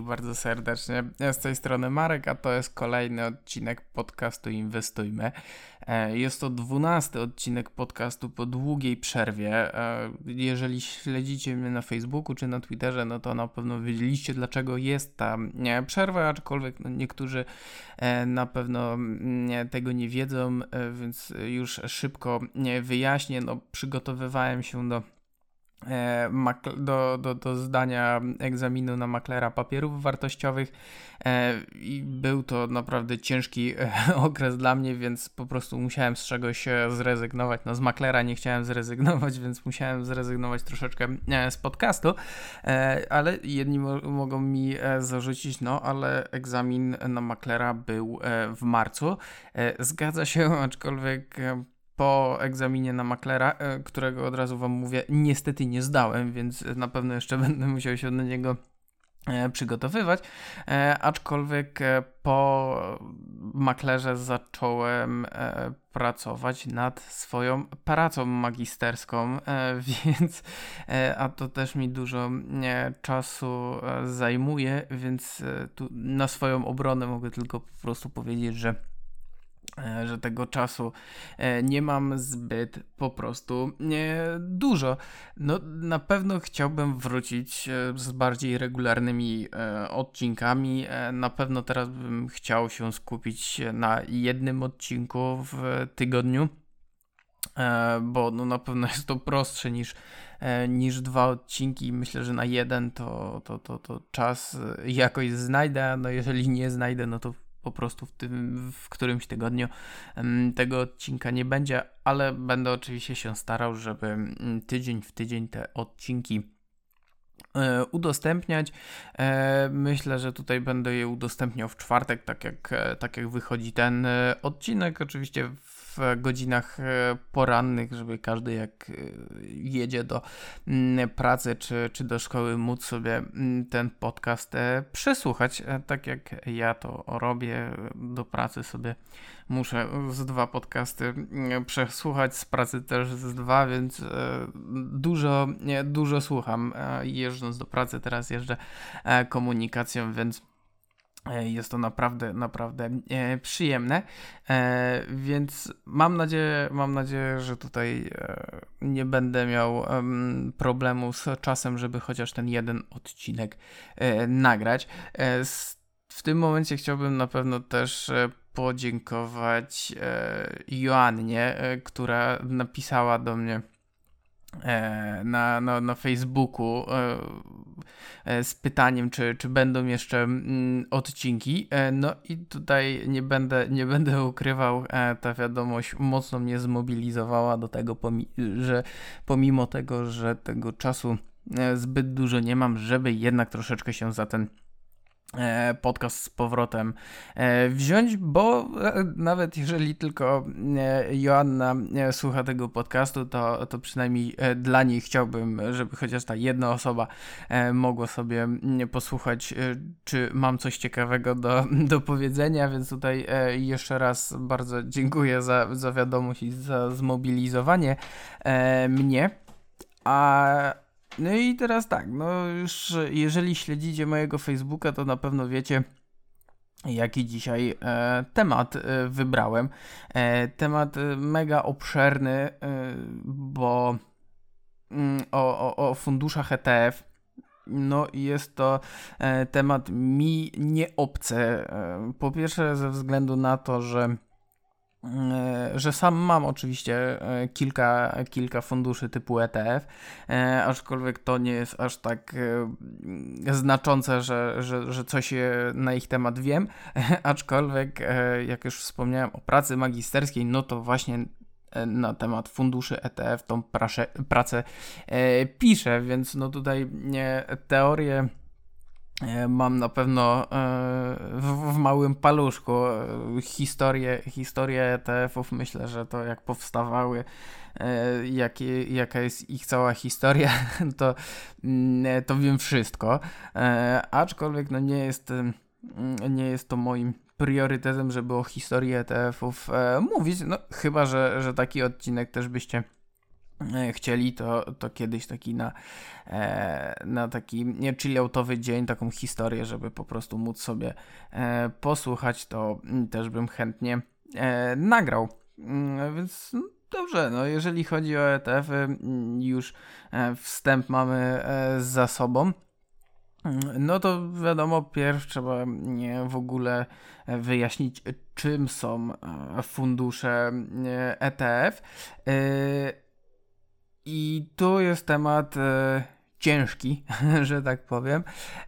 Wszystkich bardzo serdecznie. Z tej strony Marek, a to jest kolejny odcinek podcastu Inwestujmy. E, jest to dwunasty odcinek podcastu po długiej przerwie. E, jeżeli śledzicie mnie na Facebooku czy na Twitterze, no to na pewno wiedzieliście, dlaczego jest ta przerwa, aczkolwiek no niektórzy e, na pewno tego nie wiedzą, więc już szybko wyjaśnię. No, przygotowywałem się do do, do, do zdania egzaminu na maklera papierów wartościowych e, i był to naprawdę ciężki e, okres dla mnie, więc po prostu musiałem z czegoś zrezygnować. No z maklera nie chciałem zrezygnować, więc musiałem zrezygnować troszeczkę z podcastu, ale jedni mogą mi zarzucić, no ale egzamin na maklera był w marcu. Zgadza się, aczkolwiek po egzaminie na maklera, e, którego od razu wam mówię, niestety nie zdałem, więc na pewno jeszcze będę musiał się do niego e, przygotowywać, e, aczkolwiek po maklerze zacząłem pracować nad swoją pracą magisterską, więc a to też mi dużo czasu zajmuje, więc tu na swoją obronę mogę tylko po prostu powiedzieć, że że tego czasu e, nie mam zbyt po prostu dużo. No, na pewno chciałbym wrócić e, z bardziej regularnymi odcinkami. Na pewno teraz bym chciał się skupić na jednym odcinku w tygodniu, bo no, na pewno jest to prostsze niż niż dwa odcinki. Myślę, że na jeden to, to, to, to czas jakoś znajdę. No jeżeli nie znajdę, no to po prostu w, tym, w którymś tygodniu tego odcinka nie będzie, ale będę oczywiście się starał, żeby mm, tydzień w tydzień te odcinki e, udostępniać. E, myślę, że tutaj będę je udostępniał w czwartek, tak jak, e, tak jak wychodzi ten odcinek. Oczywiście w godzinach e, porannych, żeby każdy jak e, jedzie do mm, pracy czy, czy do szkoły móc sobie mm, ten podcast e, przesłuchać, tak jak ja to robię do pracy sobie muszę z dwa podcasty mm, przesłuchać, z pracy też z dwa, więc dużo, dużo słucham. Jeżdżąc do pracy, teraz jeżdżę komunikacją, więc jest to naprawdę, naprawdę e, przyjemne, e, więc mam nadzieję, mam nadzieję, że tutaj nie będę miał problemu z czasem, żeby chociaż ten jeden odcinek nagrać. W tym momencie chciałbym na pewno też podziękować Joannie, która napisała do mnie E, na, na, na Facebooku e, e, z pytaniem, czy, czy będą jeszcze mm, odcinki. No i tutaj nie będę, nie będę ukrywał, ta wiadomość mocno mnie zmobilizowała do tego, że pomimo tego, że tego czasu zbyt dużo nie mam, żeby jednak troszeczkę się za ten E, podcast z powrotem e, wziąć, bo e, nawet jeżeli tylko Joanna słucha tego podcastu, to, to przynajmniej dla niej chciałbym, żeby chociaż ta jedna osoba mogła sobie posłuchać, czy mam coś ciekawego do, do powiedzenia, więc tutaj jeszcze raz bardzo dziękuję za, za wiadomość i za zmobilizowanie mnie. A no i teraz tak, no już jeżeli śledzicie mojego Facebooka, to na pewno wiecie, jaki dzisiaj e, temat e, wybrałem. E, temat e, mega obszerny, e, bo mm, o, o, o funduszach ETF. No jest to e, temat mi nie obcy. po pierwsze ze względu na to, że że sam mam oczywiście e, kilka, kilka funduszy typu ETF, e, aczkolwiek to nie jest aż tak znaczące, że, że, że coś na ich temat wiem, aczkolwiek jak już wspomniałem o pracy magisterskiej, no to właśnie na temat funduszy ETF tą praszę, pracę piszę, więc no tutaj teorie E, mam na pewno e, w, w, małym paluszku historię, historię ETF-ów. Myślę, że to jak powstawały, e, jak, jaka jest ich cała historia, to, mm, to wiem wszystko. Aczkolwiek no nie jest, mm, nie jest to moim priorytetem, żeby o historii ETF-ów mówić. No chyba, że, że taki odcinek też byście e, chcieli, to, to kiedyś taki na, e, na taki chilloutowy dzień, taką historię, żeby po prostu móc sobie e, posłuchać, to też bym chętnie e, nagrał. Mm, więc no, dobrze, no jeżeli chodzi o ETF-y, mm, już e, wstęp mamy e, za sobą. Mm, no to wiadomo, pierw trzeba w ogóle wyjaśnić, czym są e, fundusze ETF. I tu jest temat ciężki, że tak powiem,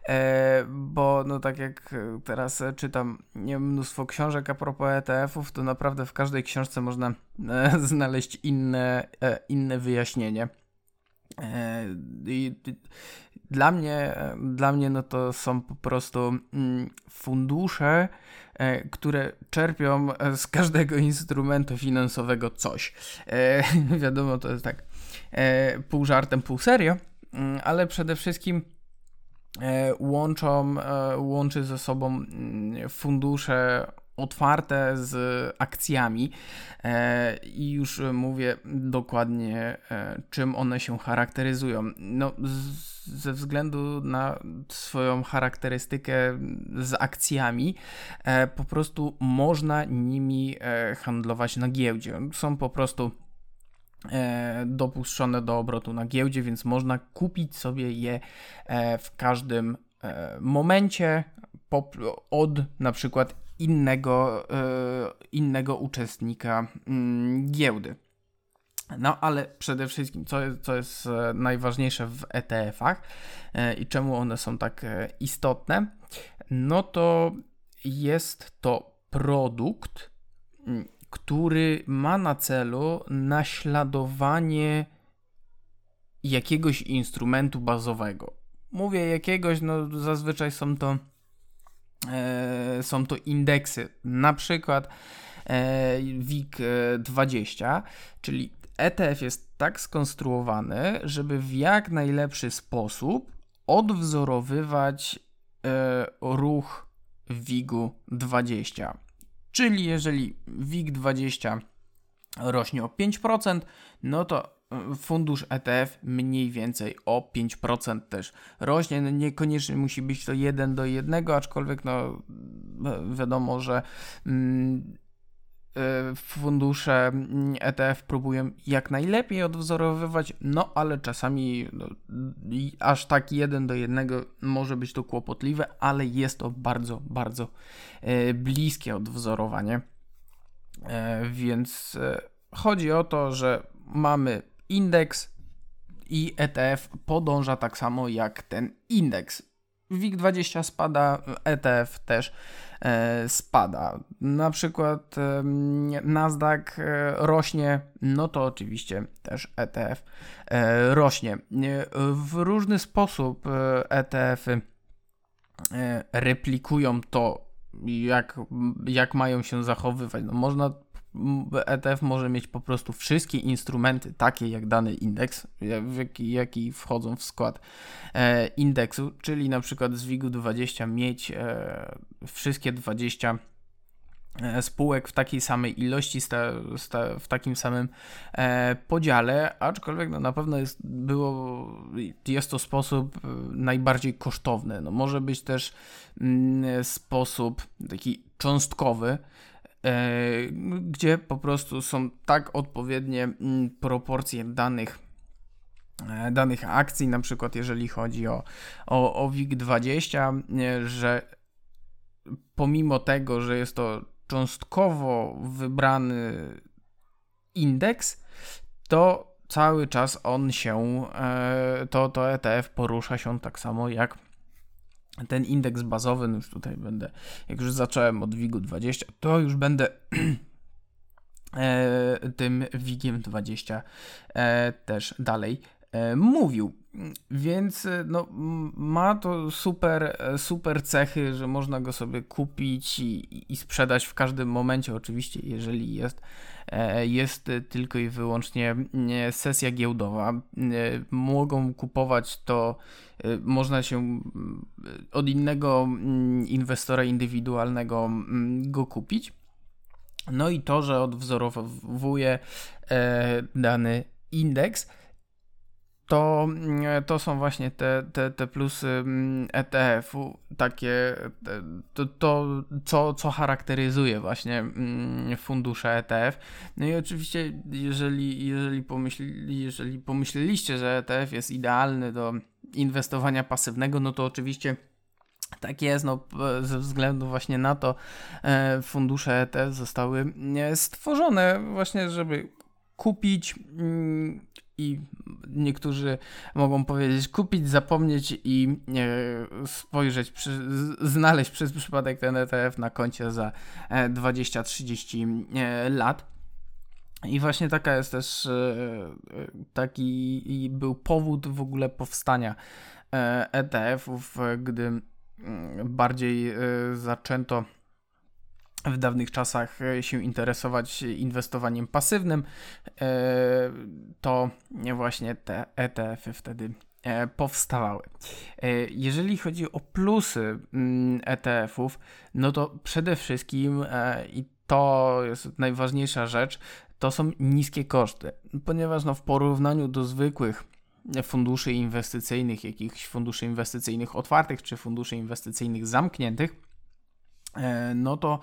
e, bo no tak jak teraz czytam nie, mnóstwo książek a propos ETF-ów, to naprawdę w każdej książce można e, znaleźć inne, e, inne wyjaśnienie. I dla mnie, dla mnie no to są po prostu mm, fundusze, które czerpią z każdego instrumentu finansowego coś. Wiadomo, to jest tak pół żartem, pół serio, Mm, ale przede wszystkim e, łączą, e, łączy ze sobą mm, fundusze otwarte z akcjami e, i już mówię dokładnie czym one się charakteryzują. No, ze względu na swoją charakterystykę z akcjami, po prostu można nimi handlować na giełdzie. Są po prostu E, dopuszczone do obrotu na giełdzie, więc można kupić sobie je e, w każdym e, momencie od na przykład innego, innego uczestnika mm, giełdy. No ale przede wszystkim, co jest, co jest najważniejsze w ETF-ach i czemu one są tak istotne, no to jest to produkt, mm, który ma na celu naśladowanie jakiegoś instrumentu bazowego. Mówię jakiegoś, no zazwyczaj są to e, są to indeksy, na przykład e, WIG20, czyli ETF jest tak skonstruowany, żeby w jak najlepszy sposób odwzorowywać e, ruch WIG-u 20. Czyli jeżeli WIG20 rośnie o 5%, no to e, fundusz ETF mniej więcej o 5% też rośnie. No niekoniecznie musi być to 1 do 1, aczkolwiek no wiadomo, że mm, fundusze ETF próbują jak najlepiej odwzorowywać, no ale czasami no, aż tak jeden do jednego może być to kłopotliwe, ale jest to bardzo, bardzo e, bliskie odwzorowanie. E, więc chodzi o to, że mamy indeks i ETF podąża tak samo jak ten indeks. WIG20 spada, ETF też spada. Na przykład e, Nasdaq e, rośnie, no to oczywiście też ETF e, rośnie. W różny sposób ETF-y e, replikują to, jak, jak mają się zachowywać. No można ETF może mieć po prostu wszystkie instrumenty, takie jak dany indeks, jaki, jaki wchodzą w skład e, indeksu, czyli na przykład z WIG-20 mieć e, wszystkie 20 e, spółek w takiej samej ilości, sta, sta, w takim samym e, podziale, aczkolwiek no, na pewno jest, było, jest to sposób e, najbardziej kosztowny. No, może być też mm, sposób taki cząstkowy, gdzie po prostu są tak odpowiednie mm, proporcje danych e, danych akcji, na przykład jeżeli chodzi o, o, o WIG20, e, że pomimo tego, że jest to cząstkowo wybrany indeks, to cały czas on się, to, to ETF porusza się tak samo jak ten indeks bazowy, no już tutaj będę, jak już zacząłem od WIG-u 20, to już będę e, tym WIG-iem 20 e, też dalej mówił. Więc no, ma to super, super cechy, że można go sobie kupić i, i sprzedać w każdym momencie, oczywiście, jeżeli jest E, jest tylko i wyłącznie e, sesja giełdowa. E, mogą kupować to, można się od innego mm, inwestora indywidualnego go kupić. No i to, że odwzorowuje dany indeks, to, mm, to są właśnie te, te, te plusy mm, ETF-u, takie to, to co, co charakteryzuje właśnie mm, fundusze ETF. No i oczywiście, jeżeli, jeżeli, pomyśli, jeżeli pomyśleliście, że ETF jest idealny do inwestowania pasywnego, no to oczywiście tak jest, no, ze względu właśnie na to e, fundusze ETF zostały stworzone właśnie, żeby kupić i niektórzy mogą powiedzieć kupić, zapomnieć i e, spojrzeć, przy, znaleźć przez przypadek ten ETF na koncie za 20-30 e, e, lat. I właśnie taka jest też taki był powód w ogóle powstania ETF-ów, gdy mm, bardziej zaczęto w dawnych czasach e, się interesować inwestowaniem pasywnym, e, to właśnie te ETF-y wtedy e, powstawały. Jeżeli chodzi o plusy mm, ETF-ów, no to przede wszystkim i to jest najważniejsza rzecz, to są niskie koszty, ponieważ no w porównaniu do zwykłych funduszy inwestycyjnych, jakichś funduszy inwestycyjnych otwartych czy funduszy inwestycyjnych zamkniętych, no to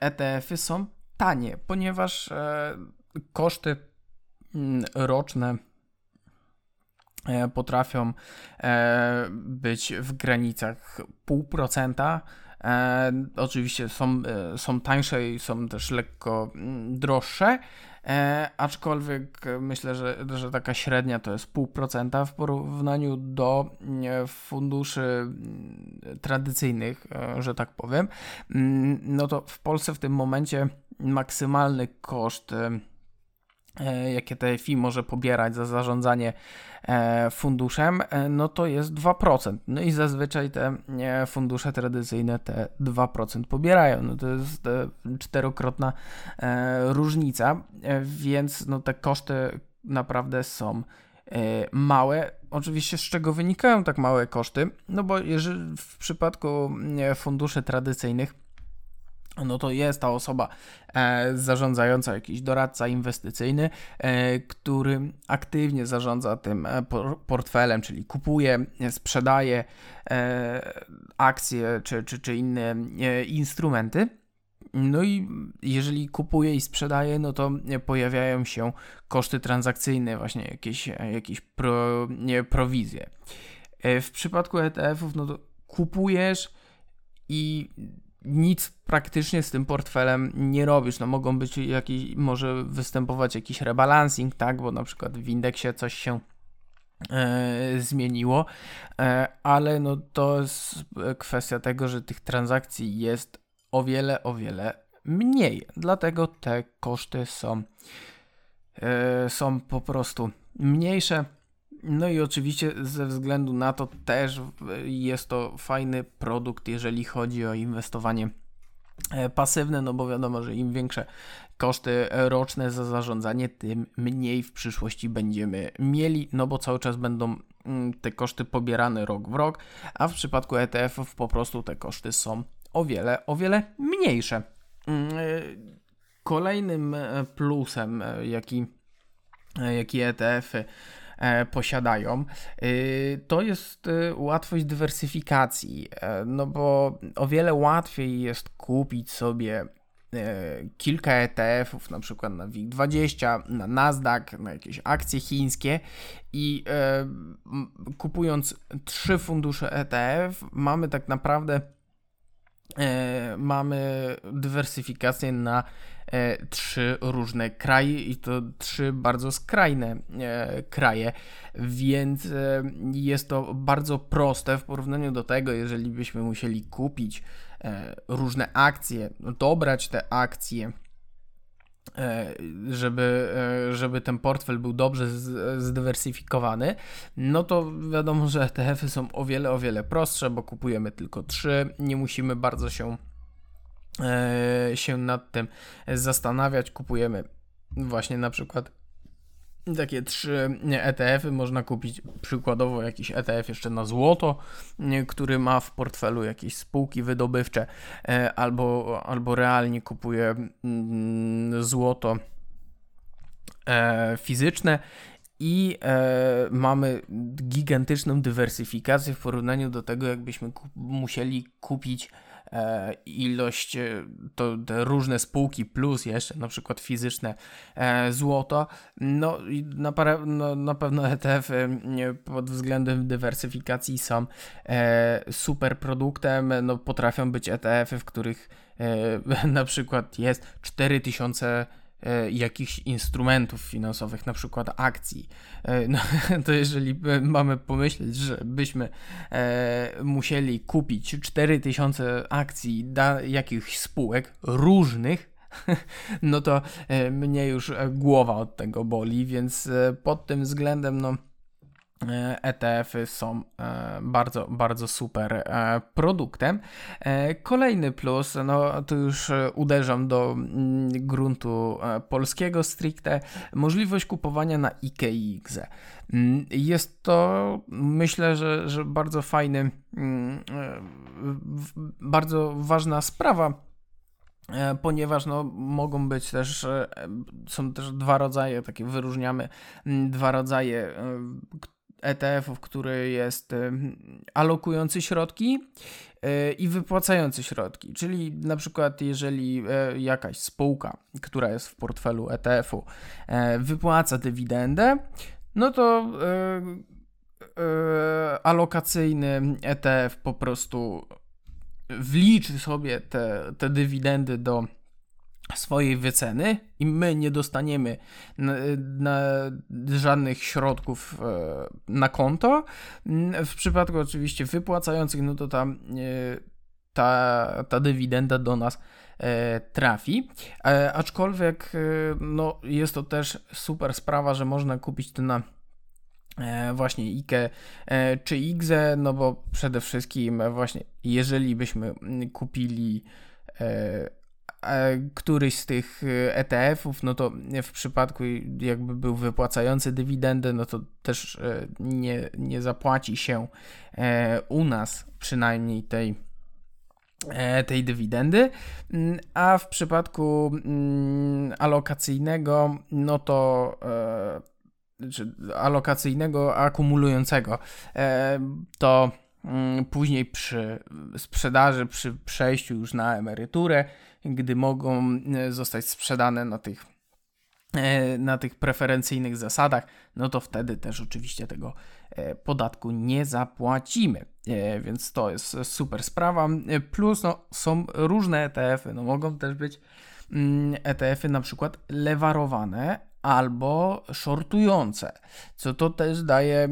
ETF-y e są tanie, ponieważ e, koszty mm, roczne potrafią być w granicach 0,5%. E, oczywiście są, są tańsze i są też lekko mm, droższe, E, aczkolwiek myślę, że, że taka średnia to jest 0,5% w porównaniu do e, funduszy mm, tradycyjnych, e, że tak powiem. Mm, no to w Polsce w tym momencie maksymalny koszt E, jakie TFI może pobierać za zarządzanie e, funduszem, e, no to jest 2%. No i zazwyczaj te fundusze tradycyjne te 2% pobierają. No to jest czterokrotna różnica, więc no te koszty naprawdę są małe. Oczywiście z czego wynikają tak małe koszty? No bo jeżeli w przypadku funduszy tradycyjnych no to jest ta osoba e, zarządzająca, jakiś doradca inwestycyjny, e, który aktywnie zarządza tym e, portfelem, czyli kupuje, sprzedaje e, akcje czy, czy, czy inne e, instrumenty. No i jeżeli kupuje i sprzedaje, no to pojawiają się koszty transakcyjne, właśnie jakieś, jakieś pro, nie, prowizje. E, w przypadku ETF-ów, no to kupujesz i nic praktycznie z tym portfelem nie robisz. No mogą być jakieś, może występować jakiś rebalancing, tak, bo na przykład w indeksie coś się e, zmieniło, e, ale no to jest kwestia tego, że tych transakcji jest o wiele, o wiele mniej. Dlatego te koszty są, e, są po prostu mniejsze. No i oczywiście ze względu na to też jest to fajny produkt, jeżeli chodzi o inwestowanie e, pasywne, no bo wiadomo, że im większe koszty roczne za zarządzanie, tym mniej w przyszłości będziemy mieli, no bo cały czas będą mm, te koszty pobierane rok w rok, a w przypadku ETF-ów po prostu te koszty są o wiele, o wiele mniejsze. Mm, e, kolejnym e, plusem, jaki, jaki ETF-y E, posiadają, y, to jest y, łatwość dywersyfikacji, e, no bo o wiele łatwiej jest kupić sobie e, kilka ETF-ów, na przykład na WIG20, na Nasdaq, na jakieś akcje chińskie i kupując trzy fundusze ETF mamy tak naprawdę mamy dywersyfikację na e, trzy różne kraje i to trzy bardzo skrajne e, kraje, więc e, jest to bardzo proste w porównaniu do tego, jeżeli byśmy musieli kupić e, różne akcje, dobrać te akcje E, żeby, e, żeby ten portfel był dobrze zdywersyfikowany, no to wiadomo, że ETF-y są o wiele, o wiele prostsze, bo kupujemy tylko trzy, nie musimy bardzo się, e, się nad tym zastanawiać, kupujemy właśnie na przykład takie trzy ETF-y można kupić przykładowo jakiś ETF jeszcze na złoto, który ma w portfelu jakieś spółki wydobywcze e, albo, albo realnie kupuje mm, złoto e, fizyczne. I e, mamy gigantyczną dywersyfikację w porównaniu do tego, jakbyśmy ku musieli kupić e, ilość, e, to różne spółki plus jeszcze na przykład fizyczne e, złoto, no na, no, na pewno ETF pod względem dywersyfikacji są e, super produktem, no potrafią być ETF-y, w których e, na przykład jest 4000 E, jakichś instrumentów finansowych, na przykład akcji, e, no, to jeżeli mamy pomyśleć, że byśmy e, musieli kupić 4000 akcji dla jakichś spółek różnych, no to mnie już głowa od tego boli, więc pod tym względem, no ETF-y są e, bardzo, bardzo super e, produktem. E, kolejny plus, no tu już uderzam do mm, gruntu polskiego stricte, możliwość kupowania na IKX. Mm, jest to, myślę, że, że bardzo fajny, mm, bardzo ważna sprawa ponieważ no, mogą być też, są też dwa rodzaje, takie wyróżniamy dwa rodzaje, ETF-ów, który jest alokujący środki e, i wypłacający środki. Czyli na przykład, jeżeli e, jakaś spółka, która jest w portfelu ETF-u, e, wypłaca dywidendę, no to alokacyjny ETF po prostu wliczy sobie te, te dywidendy do swojej wyceny i my nie dostaniemy na, na żadnych środków e, na konto. W przypadku oczywiście wypłacających, no to tam ta, ta dywidenda do nas e, trafi. E, aczkolwiek no, jest to też super sprawa, że można kupić to na właśnie IKE czy IGZE, no bo przede wszystkim właśnie jeżeli byśmy kupili któryś z tych e, ETF-ów, no to w przypadku jakby był wypłacający dywidendę, no to też e, nie, nie zapłaci się e, u nas przynajmniej tej, tej dywidendy, mm, a w przypadku mm, alokacyjnego, no to czy alokacyjnego akumulującego, to mm, później przy sprzedaży, przy przejściu już na emeryturę, gdy mogą e, zostać sprzedane na tych e, na tych preferencyjnych zasadach, no to wtedy też oczywiście tego e, podatku nie zapłacimy. Więc to jest super sprawa. Plus no, są różne ETF-y, no mogą też być mm, ETF-y na przykład lewarowane albo shortujące, co to też daje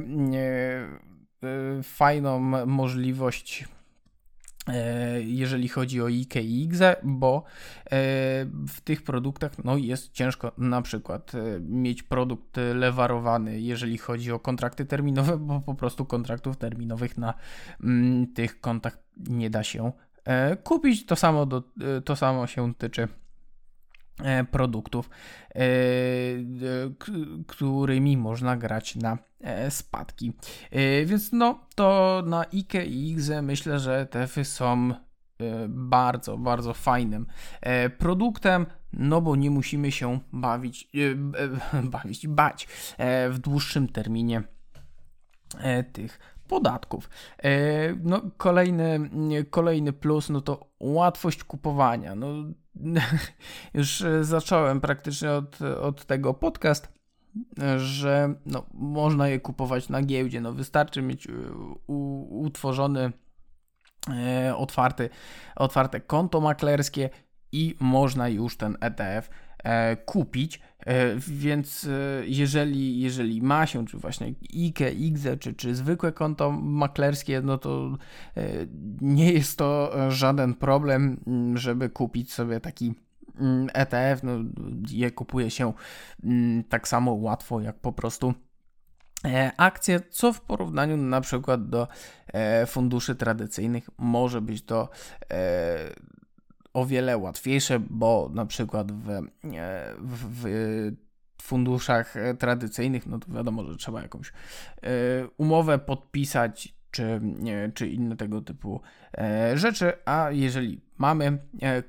fajną możliwość jeżeli chodzi o IKE i IGZE, bo e, w tych produktach no, jest ciężko na przykład e, mieć produkt lewarowany, jeżeli chodzi o kontrakty terminowe, bo po prostu kontraktów terminowych na mm, tych kontach nie da się kupić. To samo, do, to samo się tyczy E, produktów, e, którymi można grać na e, spadki. Więc no to na IKE i IGZE myślę, że TEFy są bardzo, bardzo fajnym produktem, no bo nie musimy się bawić, bawić, bać w dłuższym terminie tych podatków. No, kolejny, kolejny plus, no to łatwość kupowania. No, już e, zacząłem praktycznie od, od tego podcast, że no, można je kupować na giełdzie. No, wystarczy mieć e, utworzony e, otwarty, otwarte konto maklerskie i można już ten ETF e, kupić. Więc jeżeli, jeżeli ma się, czy właśnie IKE, IGZE, czy, czy zwykłe konto maklerskie, no to nie jest to żaden problem, żeby kupić sobie taki ETF. No, je kupuje się mm, tak samo łatwo, jak po prostu akcje, co w porównaniu na przykład do funduszy tradycyjnych może być to o wiele łatwiejsze, bo na przykład w, e, w, w funduszach tradycyjnych, no to wiadomo, że trzeba jakąś e, umowę podpisać, czy, czy inne tego typu e, rzeczy, a jeżeli mamy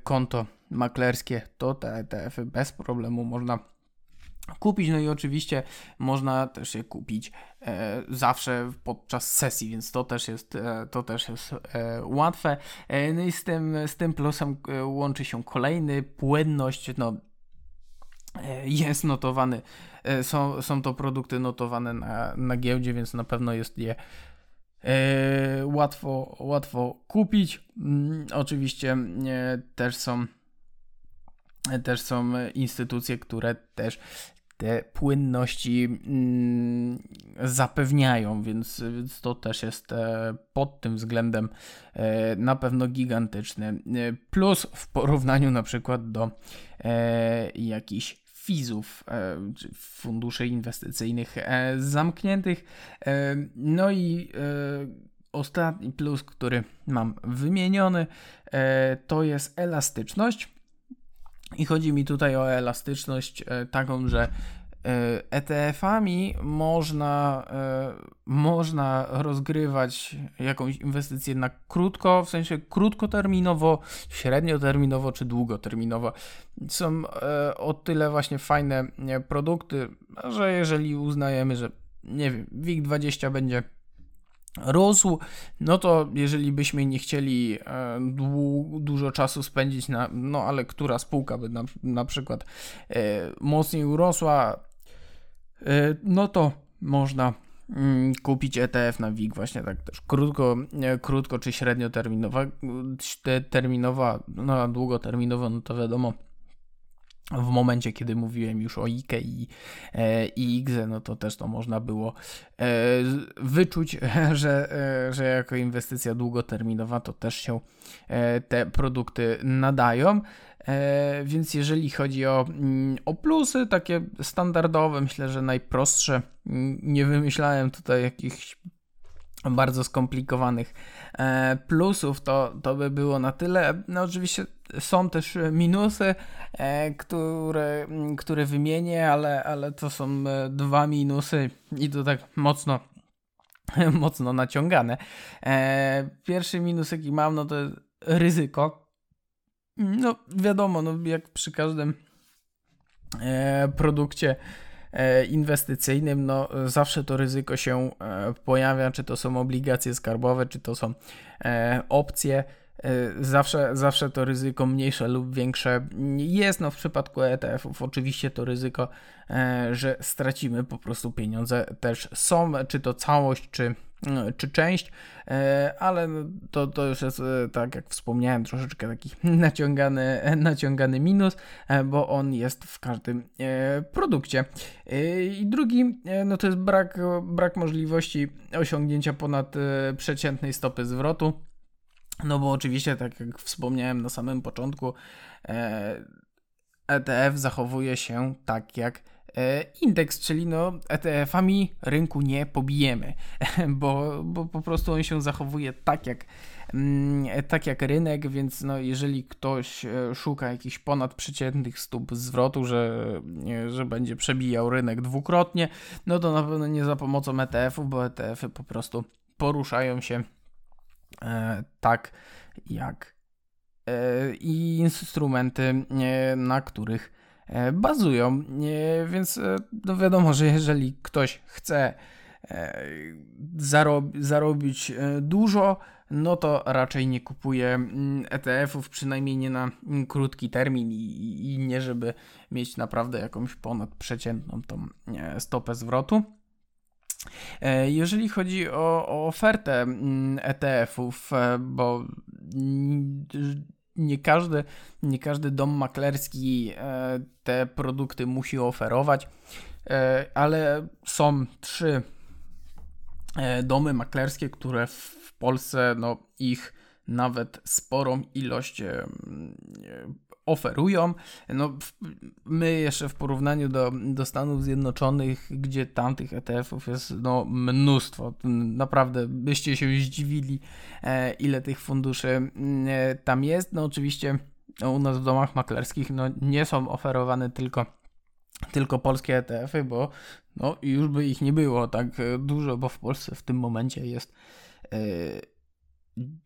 konto maklerskie, to te ETF-y bez problemu można kupić. No i oczywiście można też je kupić e, zawsze podczas sesji, więc to też jest, e, to też jest e, łatwe. E, no i z tym, z tym plusem e, łączy się kolejny płynność. No, e, jest notowany, są, są to produkty notowane na, na giełdzie, więc na pewno jest je łatwo, łatwo kupić. Mm, oczywiście też są też są instytucje, które też te płynności mm, zapewniają, więc, to też jest e, pod tym względem e, na pewno gigantyczny. E, plus w porównaniu na przykład do jakichś fizów, funduszy inwestycyjnych zamkniętych. no i ostatni plus, który mam wymieniony, to jest elastyczność i chodzi mi tutaj o elastyczność e, taką, że ETF-ami e można, e, można rozgrywać jakąś inwestycję na krótko, w sensie krótkoterminowo, średnioterminowo czy długoterminowo. Są o tyle właśnie fajne produkty, że jeżeli uznajemy, że nie wiem, WIG20 będzie rósł, no to jeżeli byśmy nie chcieli e, dużo czasu spędzić na, no ale która spółka by na, na przykład e, mocniej urosła, e, no to można mm, kupić ETF na WIG właśnie tak też krótko, krótko czy średnioterminowa, terminowa, no długoterminowa, no to wiadomo, w momencie, kiedy mówiłem już o IKE i, e, i IGZE, no to też to można było e, wyczuć, że, e, że jako inwestycja długoterminowa to też się te produkty nadają. Więc jeżeli chodzi o, mm, o plusy, takie standardowe, myślę, że najprostsze, mm, nie wymyślałem tutaj jakichś bardzo skomplikowanych plusów, to, to by było na tyle. No oczywiście są też minusy, e, które, które wymienię, ale, ale to są e, dwa minusy i to tak mocno mocno naciągane. E, pierwszy minus, jaki mam, no to ryzyko. No wiadomo, no jak przy każdym produkcie inwestycyjnym, no zawsze to ryzyko się pojawia, czy to są obligacje skarbowe, czy to są opcje. E, zawsze, zawsze to ryzyko mniejsze lub większe jest. No w przypadku ETF-ów oczywiście to ryzyko, e, że stracimy po prostu pieniądze też są, czy to całość, czy, e, czy część, ale no, to, to już jest, tak jak wspomniałem, troszeczkę taki naciągany, naciągany minus, bo on jest w każdym produkcie. I drugi, no to jest brak, brak możliwości osiągnięcia ponad przeciętnej stopy zwrotu. No bo oczywiście, tak jak wspomniałem na samym początku, ETF e zachowuje się tak jak e, indeks, czyli no ETF-ami rynku nie pobijemy, bo, bo po prostu on się zachowuje tak jak, mm, tak jak rynek, więc no jeżeli ktoś e, szuka jakichś ponadprzeciętnych stóp zwrotu, że, że będzie przebijał rynek dwukrotnie, no to na pewno nie za pomocą ETF-ów, bo ETF-y po prostu poruszają się tak jak e, i instrumenty, e, na których bazują. Więc no wiadomo, że jeżeli ktoś chce zarobić dużo, no to raczej nie kupuje mm, ETF-ów, przynajmniej nie na mm, krótki termin i, i nie żeby mieć naprawdę jakąś ponadprzeciętną tą stopę zwrotu. E, jeżeli chodzi o, o ofertę mm, ETF-ów, e, bo nie każdy, nie każdy dom maklerski e, te produkty musi oferować, ale są trzy domy maklerskie, które w Polsce no, ich nawet sporą ilość oferują. No, my jeszcze w porównaniu do, do Stanów Zjednoczonych, gdzie tamtych ETF-ów jest no, mnóstwo, naprawdę byście się zdziwili, e, ile tych funduszy e, tam jest. No oczywiście no, u nas w domach maklerskich no, nie są oferowane tylko tylko polskie ETF-y, bo no, już by ich nie było tak dużo, bo w Polsce w tym momencie jest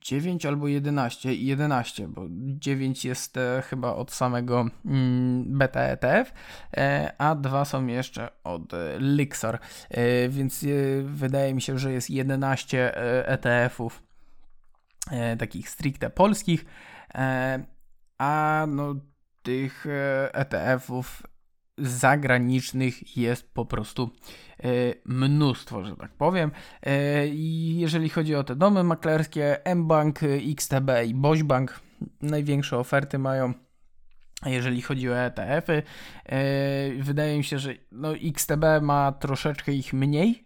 9 albo 11, 11, bo 9 jest e, chyba od samego mm, beta ETF, e, a dwa są jeszcze od e, Lixor, więc wydaje mi się, że jest 11 e, ETF-ów takich stricte polskich, a no tych ETF-ów zagranicznych jest po prostu e, mnóstwo, że tak powiem. E, I jeżeli chodzi o te domy maklerskie, mBank, XTB i Bośbank największe oferty mają. Jeżeli chodzi o ETF-y, e, wydaje mi się, że no XTB ma troszeczkę ich mniej,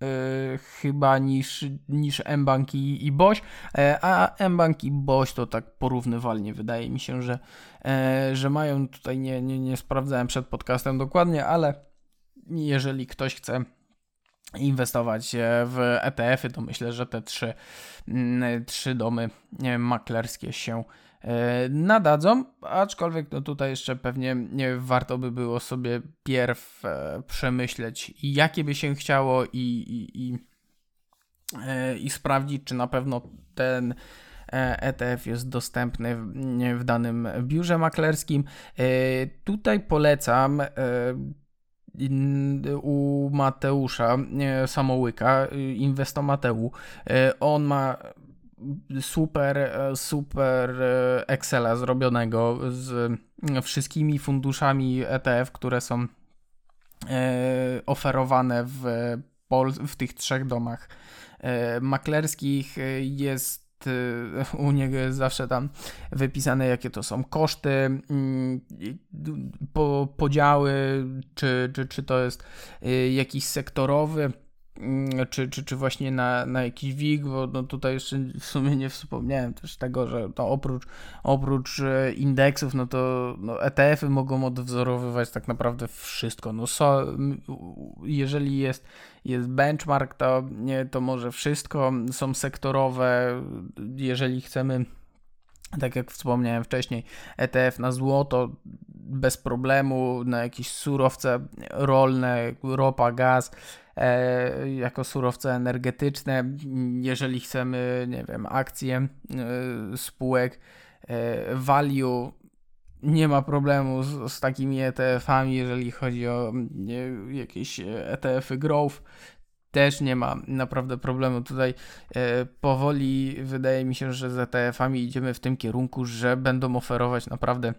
Yy, chyba niż, niż mBank i, i Boś, yy, a mBank i Boś to tak porównywalnie wydaje mi się, że, yy, że mają tutaj, nie, nie, nie sprawdzałem przed podcastem dokładnie, ale jeżeli ktoś chce inwestować w ETF-y, to myślę, że te trzy, mm, trzy domy maklerskie się E, nadadzą, aczkolwiek no tutaj jeszcze pewnie nie warto by było sobie pierw e, przemyśleć, jakie by się chciało i, i, i, e, i sprawdzić, czy na pewno ten ETF jest dostępny w, w danym biurze maklerskim. Tutaj polecam u Mateusza Samołyka, Inwestomateu. On ma super, e, super e, Excela zrobionego z wszystkimi funduszami ETF, które są e, oferowane w, Pol- w tych trzech domach maklerskich. Jest u niego jest zawsze tam wypisane, jakie to są koszty, mm, po, podziały, czy, czy, czy to jest jakiś sektorowy Mm, czy, czy, czy właśnie na, na jakiś WIG, bo no tutaj jeszcze w sumie nie wspomniałem też tego, że to oprócz, oprócz e, indeksów, no to no ETF-y mogą odwzorowywać tak naprawdę wszystko. No so, jeżeli jest, jest benchmark, to, nie, to może wszystko. Są sektorowe, jeżeli chcemy tak jak wspomniałem wcześniej, ETF na złoto bez problemu, na jakieś surowce rolne, ropa, gaz, jako surowce energetyczne. Jeżeli chcemy, nie wiem, akcje e, spółek e, value, nie ma problemu z, z takimi ETF-ami, jeżeli chodzi o nie, jakieś ETF-y growth też nie ma naprawdę problemu. Tutaj e, powoli wydaje mi się, że z ETF-ami idziemy w tym kierunku, że będą oferować naprawdę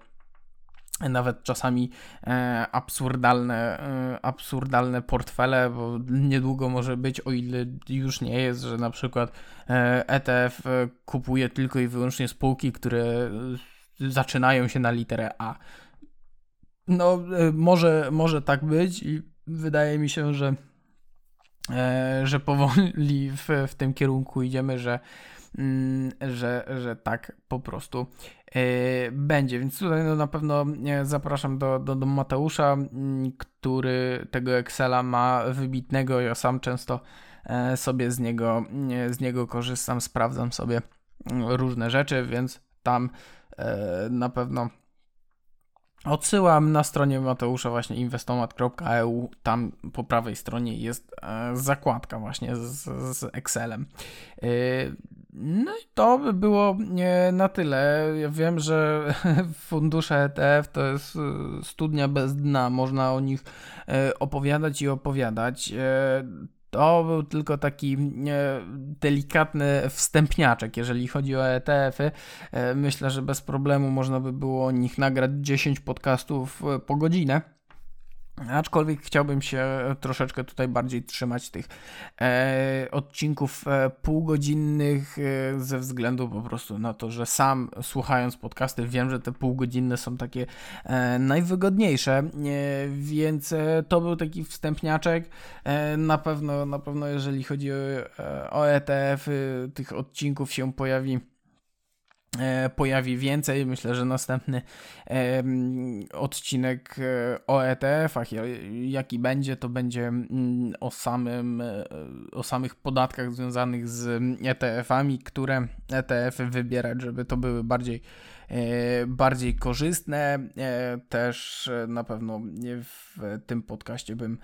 nawet czasami e, absurdalne, e, absurdalne portfele, bo niedługo może być, o ile już nie jest, że na przykład ETF e, kupuje tylko i wyłącznie spółki, które zaczynają się na literę A. No, może, może tak być i wydaje mi się, że że powoli w, w tym kierunku idziemy, że, że, że tak po prostu e, będzie. Więc tutaj no na pewno e, zapraszam do, do, do Mateusza, mm, który tego Excela ma wybitnego. Ja sam często sobie z niego, z niego korzystam, sprawdzam sobie mm, różne rzeczy, więc tam na pewno Odsyłam na stronie Mateusza właśnie inwestomat.eu, tam po prawej stronie jest e, zakładka właśnie z, z Excelem. E, no i to by było na tyle. Ja wiem, że fundusze ETF to jest e, studnia bez dna, można o nich opowiadać i opowiadać. To był tylko taki e, delikatny wstępniaczek, jeżeli chodzi o ETF-y. E, myślę, że bez problemu można by było o nich nagrać 10 podcastów e, po godzinę. Aczkolwiek chciałbym się troszeczkę tutaj bardziej trzymać tych e, odcinków e, półgodzinnych e, ze względu po prostu na to, że sam słuchając podcasty wiem, że te półgodzinne są takie e, najwygodniejsze, e, więc e, to był taki wstępniaczek. na pewno, na pewno jeżeli chodzi o, o ETF, tych odcinków się pojawi pojawi więcej. Myślę, że następny odcinek e, o ETF-ach, jaki będzie, to będzie o, samym, e, o samych podatkach związanych z ETF-ami, które ETF-y wybierać, żeby to były bardziej bardziej korzystne. Też na pewno w tym podcaście bym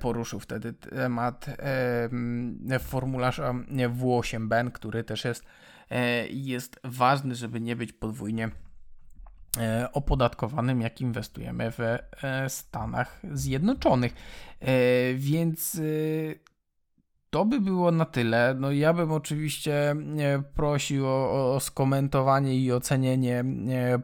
poruszył wtedy temat formularza W8BEN, który też jest jest ważny, żeby nie być podwójnie opodatkowanym, jak inwestujemy w Stanach Zjednoczonych. Więc to by było na tyle. No ja bym oczywiście prosił o, o skomentowanie i ocenienie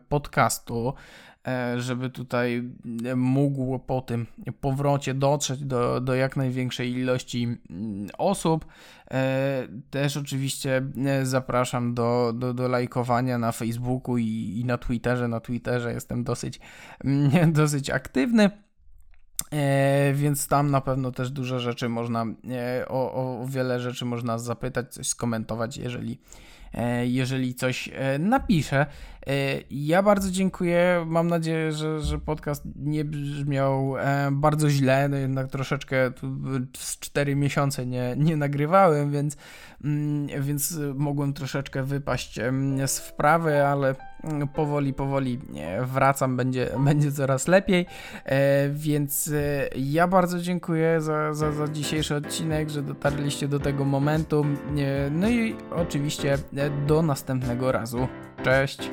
podcastu, e, żeby tutaj mógł po tym powrocie dotrzeć do, do jak największej ilości mm, osób. E, też oczywiście zapraszam do, do, do lajkowania na Facebooku i, i na Twitterze. Na Twitterze jestem dosyć, dosyć aktywny. E, więc tam na pewno też dużo rzeczy można, e, o, o wiele rzeczy można zapytać, coś skomentować, jeżeli, e, jeżeli coś e, napiszę. E, ja bardzo dziękuję. Mam nadzieję, że, że podcast nie brzmiał e, bardzo źle. No jednak troszeczkę z 4 miesiące nie, nie nagrywałem, więc, mm, więc mogłem troszeczkę wypaść z wprawy, ale mm, powoli, powoli wracam, będzie, będzie coraz lepiej. E, więc ja bardzo dziękuję za, za, za dzisiejszy odcinek, że dotarliście do tego momentu. No i oczywiście do następnego razu. Cześć!